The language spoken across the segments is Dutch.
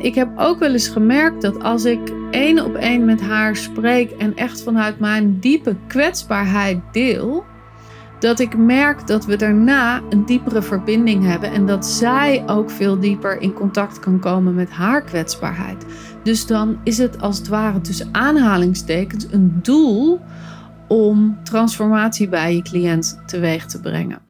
Ik heb ook wel eens gemerkt dat als ik één op één met haar spreek en echt vanuit mijn diepe kwetsbaarheid deel, dat ik merk dat we daarna een diepere verbinding hebben en dat zij ook veel dieper in contact kan komen met haar kwetsbaarheid. Dus dan is het als het ware tussen aanhalingstekens een doel om transformatie bij je cliënt teweeg te brengen.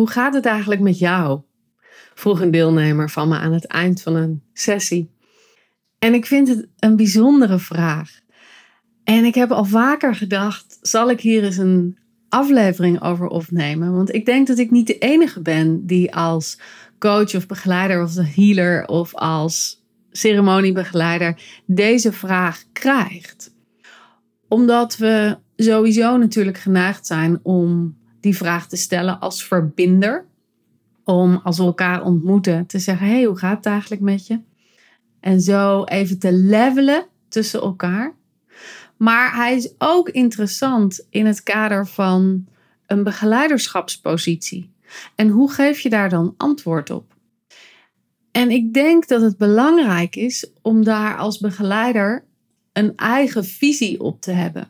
Hoe gaat het eigenlijk met jou? vroeg een deelnemer van me aan het eind van een sessie. En ik vind het een bijzondere vraag. En ik heb al vaker gedacht: zal ik hier eens een aflevering over opnemen? Want ik denk dat ik niet de enige ben die als coach of begeleider of healer of als ceremoniebegeleider deze vraag krijgt. Omdat we sowieso natuurlijk geneigd zijn om die vraag te stellen als verbinder. Om als we elkaar ontmoeten te zeggen: hey, hoe gaat het eigenlijk met je? En zo even te levelen tussen elkaar. Maar hij is ook interessant in het kader van een begeleiderschapspositie. En hoe geef je daar dan antwoord op? En ik denk dat het belangrijk is om daar als begeleider een eigen visie op te hebben.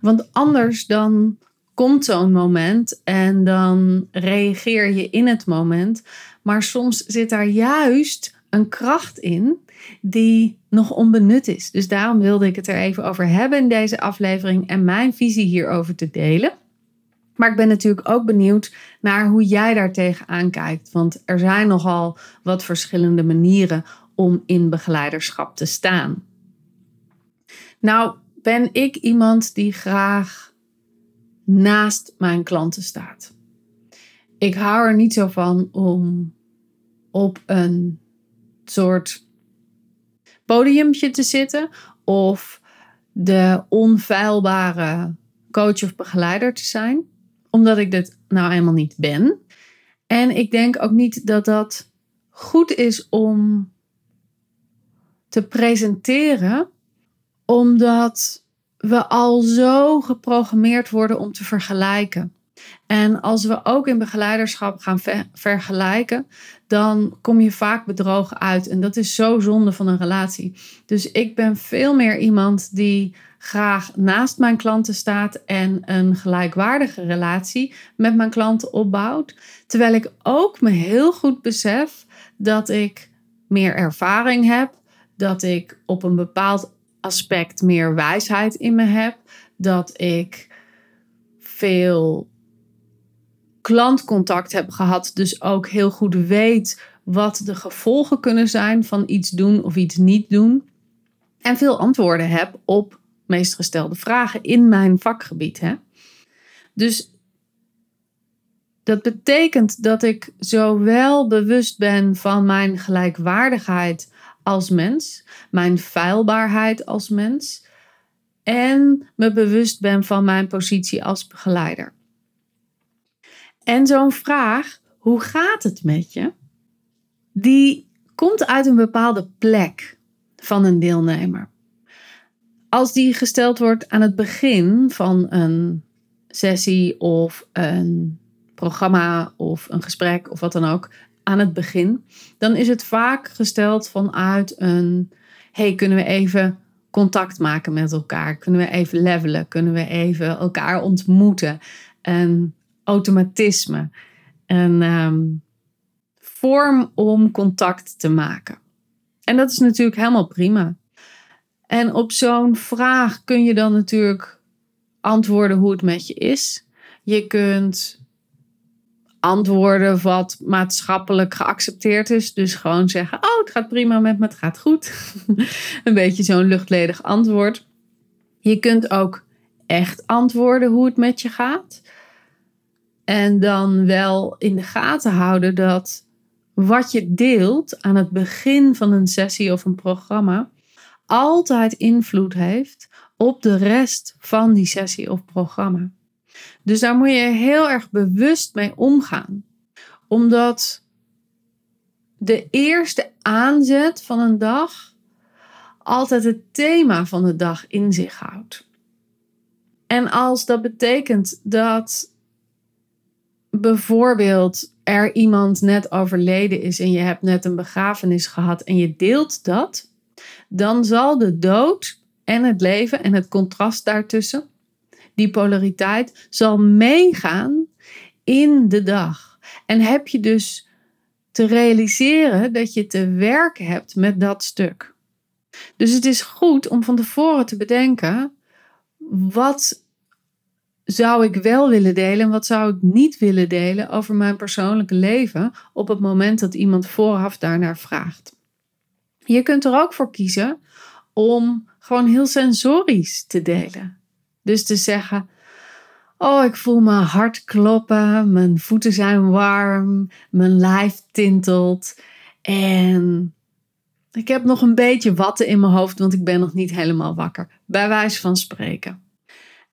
Want anders dan komt zo'n moment en dan reageer je in het moment. Maar soms zit daar juist een kracht in die nog onbenut is. Dus daarom wilde ik het er even over hebben in deze aflevering en mijn visie hierover te delen. Maar ik ben natuurlijk ook benieuwd naar hoe jij daar tegenaan kijkt. Want er zijn nogal wat verschillende manieren om in begeleiderschap te staan. Nou, ben ik iemand die graag naast mijn klanten staat. Ik hou er niet zo van om op een soort podiumpje te zitten of de onfeilbare coach of begeleider te zijn, omdat ik dit nou eenmaal niet ben. En ik denk ook niet dat dat goed is om te presenteren, omdat we al zo geprogrammeerd worden om te vergelijken. En als we ook in begeleiderschap gaan vergelijken, dan kom je vaak bedrogen uit. En dat is zo zonde van een relatie. Dus ik ben veel meer iemand die graag naast mijn klanten staat en een gelijkwaardige relatie met mijn klanten opbouwt. Terwijl ik ook me heel goed besef dat ik meer ervaring heb, dat ik op een bepaald aspect meer wijsheid in me heb. Dat ik veel klantcontact heb gehad. Dus ook heel goed weet wat de gevolgen kunnen zijn van iets doen of iets niet doen. En veel antwoorden heb op meest gestelde vragen in mijn vakgebied. Hè? Dus dat betekent dat ik zowel bewust ben van mijn gelijkwaardigheid als mens, mijn feilbaarheid als mens en me bewust ben van mijn positie als begeleider. En zo'n vraag, hoe gaat het met je? Die komt uit een bepaalde plek van een deelnemer. Als die gesteld wordt aan het begin van een sessie of een programma of een gesprek of wat dan ook, aan het begin, dan is het vaak gesteld vanuit een: hey, kunnen we even contact maken met elkaar? Kunnen we even levelen? Kunnen we even elkaar ontmoeten? Een automatisme, een ehm, vorm om contact te maken. En dat is natuurlijk helemaal prima. En op zo'n vraag kun je dan natuurlijk antwoorden hoe het met je is. Je kunt antwoorden wat maatschappelijk geaccepteerd is. Dus gewoon zeggen: Oh, het gaat prima met me, het gaat goed. een beetje zo'n luchtledig antwoord. Je kunt ook echt antwoorden hoe het met je gaat. En dan wel in de gaten houden dat wat je deelt aan het begin van een sessie of een programma altijd invloed heeft op de rest van die sessie of programma. Dus daar moet je heel erg bewust mee omgaan. Omdat de eerste aanzet van een dag altijd het thema van de dag in zich houdt. En als dat betekent dat bijvoorbeeld er iemand net overleden is en je hebt net een begrafenis gehad en je deelt dat, dan zal de dood en het leven en het contrast daartussen, die polariteit, zal meegaan in de dag. En heb je dus te realiseren dat je te werken hebt met dat stuk. Dus het is goed om van tevoren te bedenken: wat zou ik wel willen delen en wat zou ik niet willen delen over mijn persoonlijke leven op het moment dat iemand vooraf daarnaar vraagt. Je kunt er ook voor kiezen om gewoon heel sensorisch te delen. Dus te zeggen: Oh, ik voel mijn hart kloppen, mijn voeten zijn warm, mijn lijf tintelt en ik heb nog een beetje watten in mijn hoofd, want ik ben nog niet helemaal wakker. Bij wijze van spreken.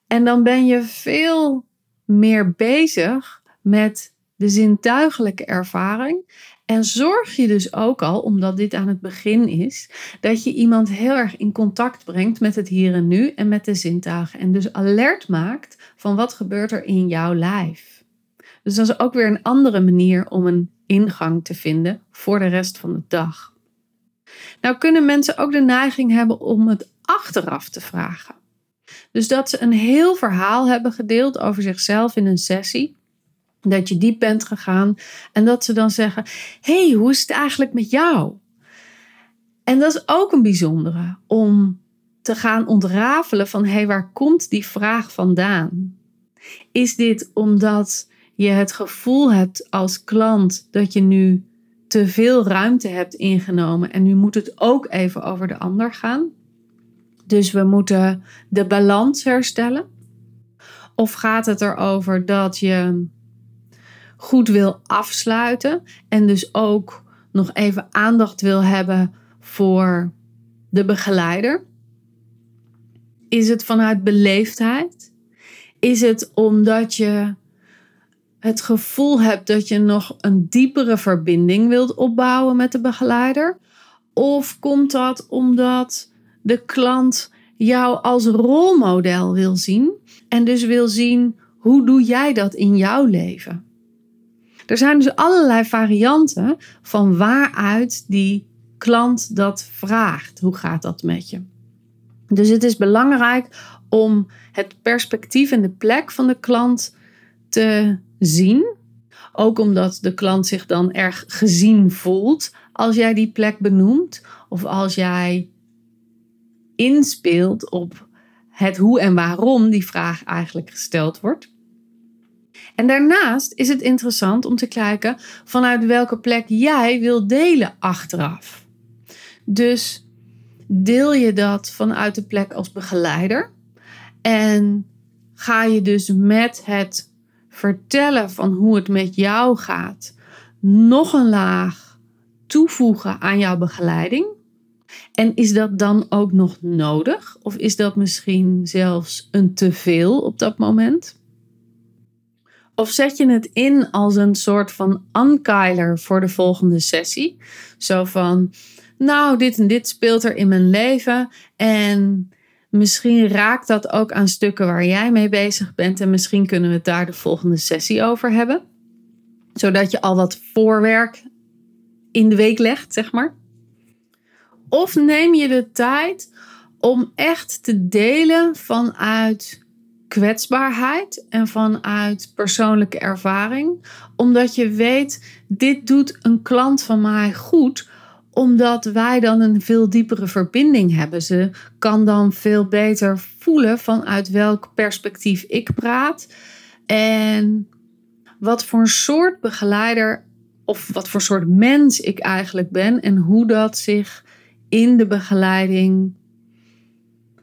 En dan ben je veel meer bezig met de zintuigelijke ervaring. En zorg je dus ook al, omdat dit aan het begin is, dat je iemand heel erg in contact brengt met het hier en nu en met de zintuigen. En dus alert maakt van wat gebeurt er in jouw lijf. Dus dat is ook weer een andere manier om een ingang te vinden voor de rest van de dag. Nou kunnen mensen ook de neiging hebben om het achteraf te vragen. Dus dat ze een heel verhaal hebben gedeeld over zichzelf in een sessie. Dat je diep bent gegaan en dat ze dan zeggen: hey, hoe is het eigenlijk met jou? En dat is ook een bijzondere om te gaan ontrafelen van hey, waar komt die vraag vandaan? Is dit omdat je het gevoel hebt als klant dat je nu te veel ruimte hebt ingenomen en nu moet het ook even over de ander gaan? Dus we moeten de balans herstellen. Of gaat het erover dat je goed wil afsluiten en dus ook nog even aandacht wil hebben voor de begeleider? Is het vanuit beleefdheid? Is het omdat je het gevoel hebt dat je nog een diepere verbinding wilt opbouwen met de begeleider? Of komt dat omdat de klant jou als rolmodel wil zien en dus wil zien hoe doe jij dat in jouw leven? Er zijn dus allerlei varianten van waaruit die klant dat vraagt. Hoe gaat dat met je? Dus het is belangrijk om het perspectief en de plek van de klant te zien. Ook omdat de klant zich dan erg gezien voelt als jij die plek benoemt. Of als jij inspeelt op het hoe en waarom die vraag eigenlijk gesteld wordt. En daarnaast is het interessant om te kijken vanuit welke plek jij wil delen achteraf. Dus deel je dat vanuit de plek als begeleider en ga je dus met het vertellen van hoe het met jou gaat nog een laag toevoegen aan jouw begeleiding. En is dat dan ook nog nodig? Of is dat misschien zelfs een te veel op dat moment? Of zet je het in als een soort van ankeiler voor de volgende sessie? Zo van, nou, dit en dit speelt er in mijn leven. En misschien raakt dat ook aan stukken waar jij mee bezig bent. En misschien kunnen we het daar de volgende sessie over hebben. Zodat je al wat voorwerk in de week legt, zeg maar. Of neem je de tijd om echt te delen vanuit kwetsbaarheid en vanuit persoonlijke ervaring, omdat je weet, dit doet een klant van mij goed, omdat wij dan een veel diepere verbinding hebben. Ze kan dan veel beter voelen vanuit welk perspectief ik praat en wat voor soort begeleider of wat voor soort mens ik eigenlijk ben en hoe dat zich in de begeleiding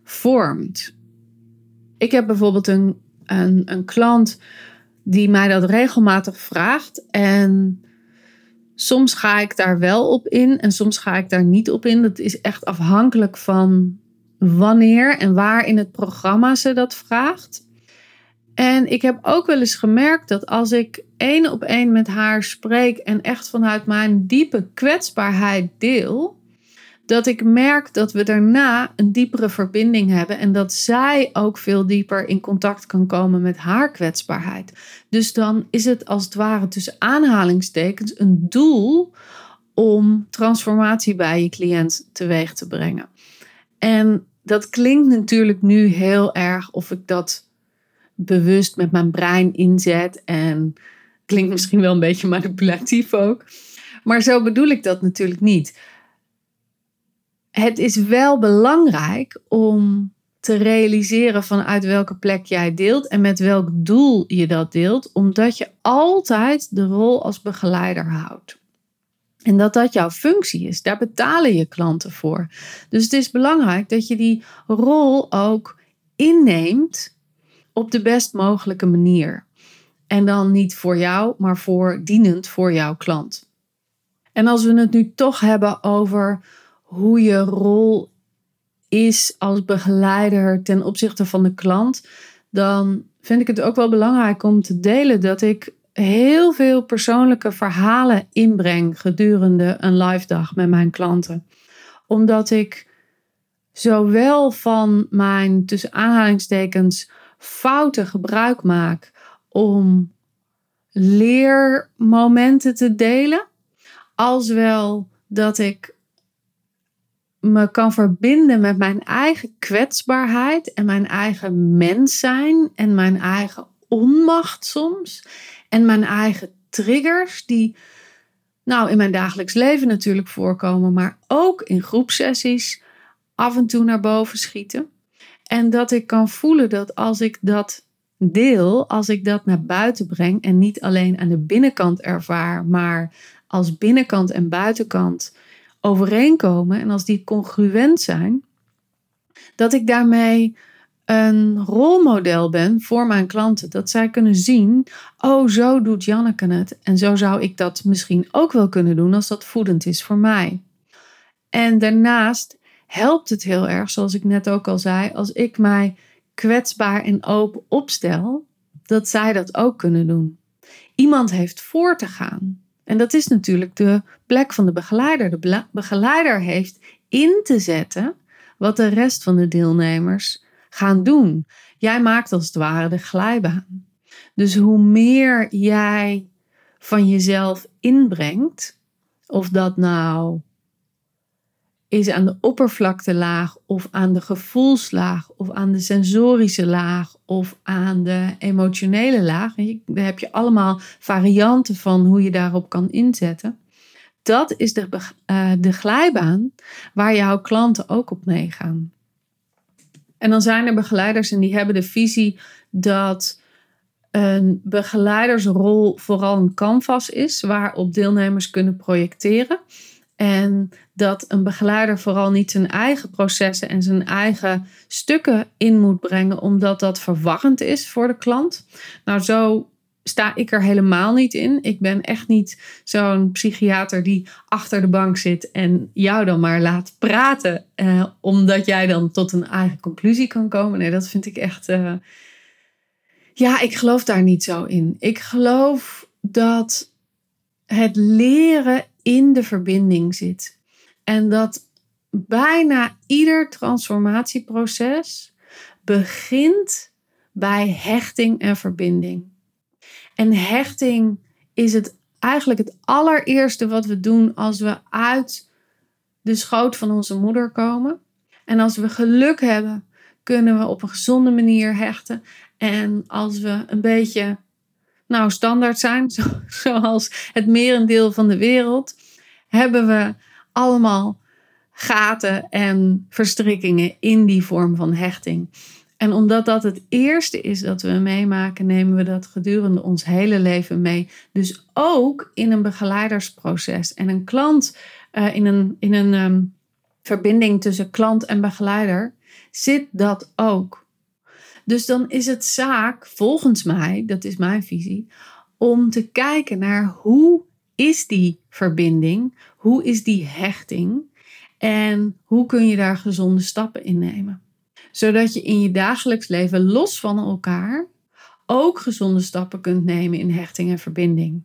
vormt. Ik heb bijvoorbeeld een, een, een klant die mij dat regelmatig vraagt. En Soms ga ik daar wel op in en soms ga ik daar niet op in. Dat is echt afhankelijk van wanneer en waar in het programma ze dat vraagt. En ik heb ook wel eens gemerkt dat als ik één op één met haar spreek en echt vanuit mijn diepe kwetsbaarheid deel, dat ik merk dat we daarna een diepere verbinding hebben en dat zij ook veel dieper in contact kan komen met haar kwetsbaarheid. Dus dan is het als het ware tussen aanhalingstekens een doel om transformatie bij je cliënt teweeg te brengen. En dat klinkt natuurlijk nu heel erg of ik dat bewust met mijn brein inzet en klinkt misschien wel een beetje manipulatief ook. Maar zo bedoel ik dat natuurlijk niet het is wel belangrijk om te realiseren vanuit welke plek jij deelt en met welk doel je dat deelt, omdat je altijd de rol als begeleider houdt. En dat dat jouw functie is. Daar betalen je klanten voor. Dus het is belangrijk dat je die rol ook inneemt op de best mogelijke manier. En dan niet voor jou, maar voor dienend voor jouw klant. En als we het nu toch hebben over hoe je rol is als begeleider ten opzichte van de klant, dan vind ik het ook wel belangrijk om te delen dat ik heel veel persoonlijke verhalen inbreng gedurende een live dag met mijn klanten. Omdat ik zowel van mijn tussen aanhalingstekens fouten gebruik maak om leermomenten te delen, als wel dat ik me kan verbinden met mijn eigen kwetsbaarheid en mijn eigen mens zijn en mijn eigen onmacht soms en mijn eigen triggers die nou in mijn dagelijks leven natuurlijk voorkomen, maar ook in groepsessies af en toe naar boven schieten. En dat ik kan voelen dat als ik dat deel, als ik dat naar buiten breng en niet alleen aan de binnenkant ervaar, maar als binnenkant en buitenkant overeenkomen en als die congruent zijn, dat ik daarmee een rolmodel ben voor mijn klanten. Dat zij kunnen zien, oh zo doet Janneke het en zo zou ik dat misschien ook wel kunnen doen als dat voedend is voor mij. En daarnaast helpt het heel erg, zoals ik net ook al zei, als ik mij kwetsbaar en open opstel, dat zij dat ook kunnen doen. Iemand heeft voor te gaan. En dat is natuurlijk de plek van de begeleider. De begeleider heeft in te zetten wat de rest van de deelnemers gaan doen. Jij maakt als het ware de glijbaan. Dus hoe meer jij van jezelf inbrengt, of dat nou is aan de oppervlaktelaag of aan de gevoelslaag of aan de sensorische laag of aan de emotionele laag. Daar heb je allemaal varianten van hoe je daarop kan inzetten. Dat is de, uh, de glijbaan waar jouw klanten ook op meegaan. En dan zijn er begeleiders en die hebben de visie dat een begeleidersrol vooral een canvas is waarop deelnemers kunnen projecteren. En dat een begeleider vooral niet zijn eigen processen en zijn eigen stukken in moet brengen, omdat dat verwarrend is voor de klant. Nou, zo sta ik er helemaal niet in. Ik ben echt niet zo'n psychiater die achter de bank zit en jou dan maar laat praten, eh, omdat jij dan tot een eigen conclusie kan komen. Nee, dat vind ik echt. Eh... Ja, ik geloof daar niet zo in. Ik geloof dat het leren in de verbinding zit. En dat bijna ieder transformatieproces begint bij hechting en verbinding. En hechting is het eigenlijk het allereerste wat we doen als we uit de schoot van onze moeder komen. En als we geluk hebben, kunnen we op een gezonde manier hechten. En als we een beetje nou, standaard zijn, zoals het merendeel van de wereld, hebben we allemaal gaten en verstrikkingen in die vorm van hechting. En omdat dat het eerste is dat we meemaken, nemen we dat gedurende ons hele leven mee. Dus ook in een begeleidersproces. En een klant, uh, in een, in een um, verbinding tussen klant en begeleider, zit dat ook. Dus dan is het zaak, volgens mij, dat is mijn visie, om te kijken naar hoe is die verbinding? Hoe is die hechting? En hoe kun je daar gezonde stappen in nemen? Zodat je in je dagelijks leven los van elkaar ook gezonde stappen kunt nemen in hechting en verbinding.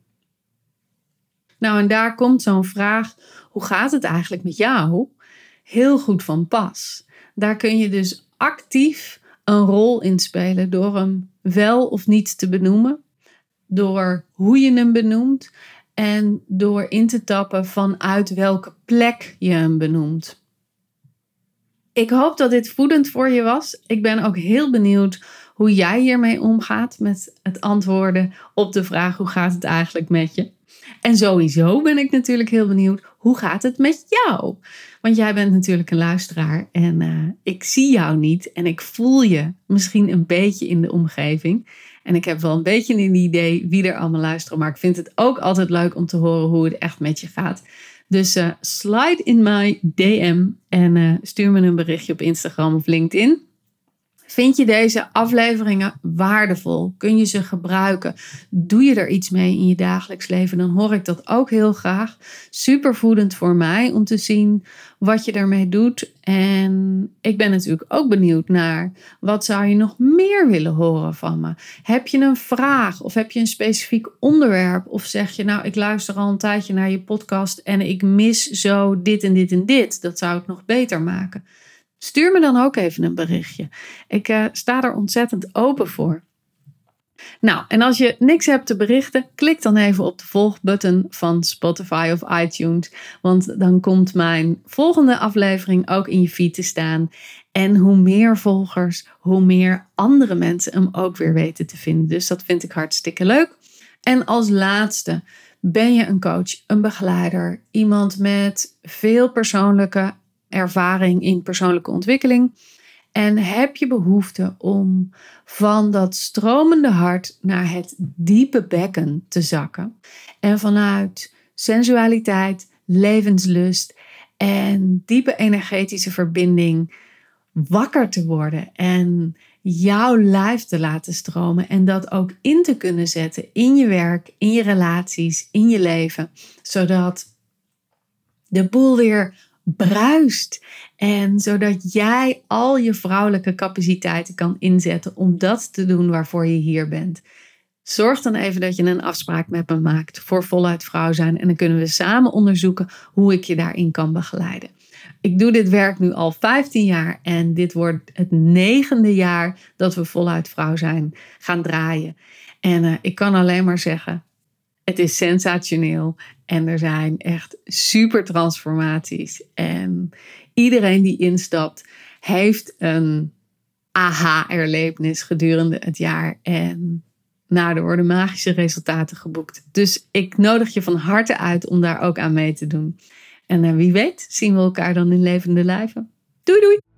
Nou, en daar komt zo'n vraag: hoe gaat het eigenlijk met jou? Heel goed van pas. Daar kun je dus actief een rol in spelen door hem wel of niet te benoemen, door hoe je hem benoemt en door in te tappen vanuit welke plek je hem benoemt. Ik hoop dat dit voedend voor je was. Ik ben ook heel benieuwd hoe jij hiermee omgaat met het antwoorden op de vraag hoe gaat het eigenlijk met je. En sowieso ben ik natuurlijk heel benieuwd hoe gaat het met jou? Want jij bent natuurlijk een luisteraar en uh, ik zie jou niet en ik voel je misschien een beetje in de omgeving. En ik heb wel een beetje een idee wie er allemaal luisteren, maar ik vind het ook altijd leuk om te horen hoe het echt met je gaat. Dus uh, slide in my DM en uh, stuur me een berichtje op Instagram of LinkedIn. Vind je deze afleveringen waardevol? Kun je ze gebruiken? Doe je er iets mee in je dagelijks leven? Dan hoor ik dat ook heel graag. Supervoedend voor mij om te zien wat je ermee doet. En ik ben natuurlijk ook benieuwd naar wat zou je nog meer willen horen van me? Heb je een vraag of heb je een specifiek onderwerp? Of zeg je nou, ik luister al een tijdje naar je podcast en ik mis zo dit en dit en dit. Dat zou het nog beter maken. Stuur me dan ook even een berichtje. Ik uh, sta er ontzettend open voor. Nou, en als je niks hebt te berichten, klik dan even op de volgbutton van Spotify of iTunes. Want dan komt mijn volgende aflevering ook in je feed te staan. En hoe meer volgers, hoe meer andere mensen hem ook weer weten te vinden. Dus dat vind ik hartstikke leuk. En als laatste, ben je een coach, een begeleider, iemand met veel persoonlijke ervaring in persoonlijke ontwikkeling. En heb je behoefte om van dat stromende hart naar het diepe bekken te zakken. En vanuit sensualiteit, levenslust en diepe energetische verbinding wakker te worden en jouw lijf te laten stromen en dat ook in te kunnen zetten in je werk, in je relaties, in je leven, zodat de boel weer bruist. En zodat jij al je vrouwelijke capaciteiten kan inzetten om dat te doen waarvoor je hier bent. Zorg dan even dat je een afspraak met me maakt voor voluit vrouw zijn. En dan kunnen we samen onderzoeken hoe ik je daarin kan begeleiden. Ik doe dit werk nu al 15 jaar en dit wordt het negende jaar dat we voluit vrouw zijn gaan draaien. En uh, ik kan alleen maar zeggen, het is sensationeel en er zijn echt super transformaties. En iedereen die instapt heeft een aha-erlevenis gedurende het jaar. En nou, er worden magische resultaten geboekt. Dus ik nodig je van harte uit om daar ook aan mee te doen. En uh, wie weet zien we elkaar dan in levende lijven. Doei doei!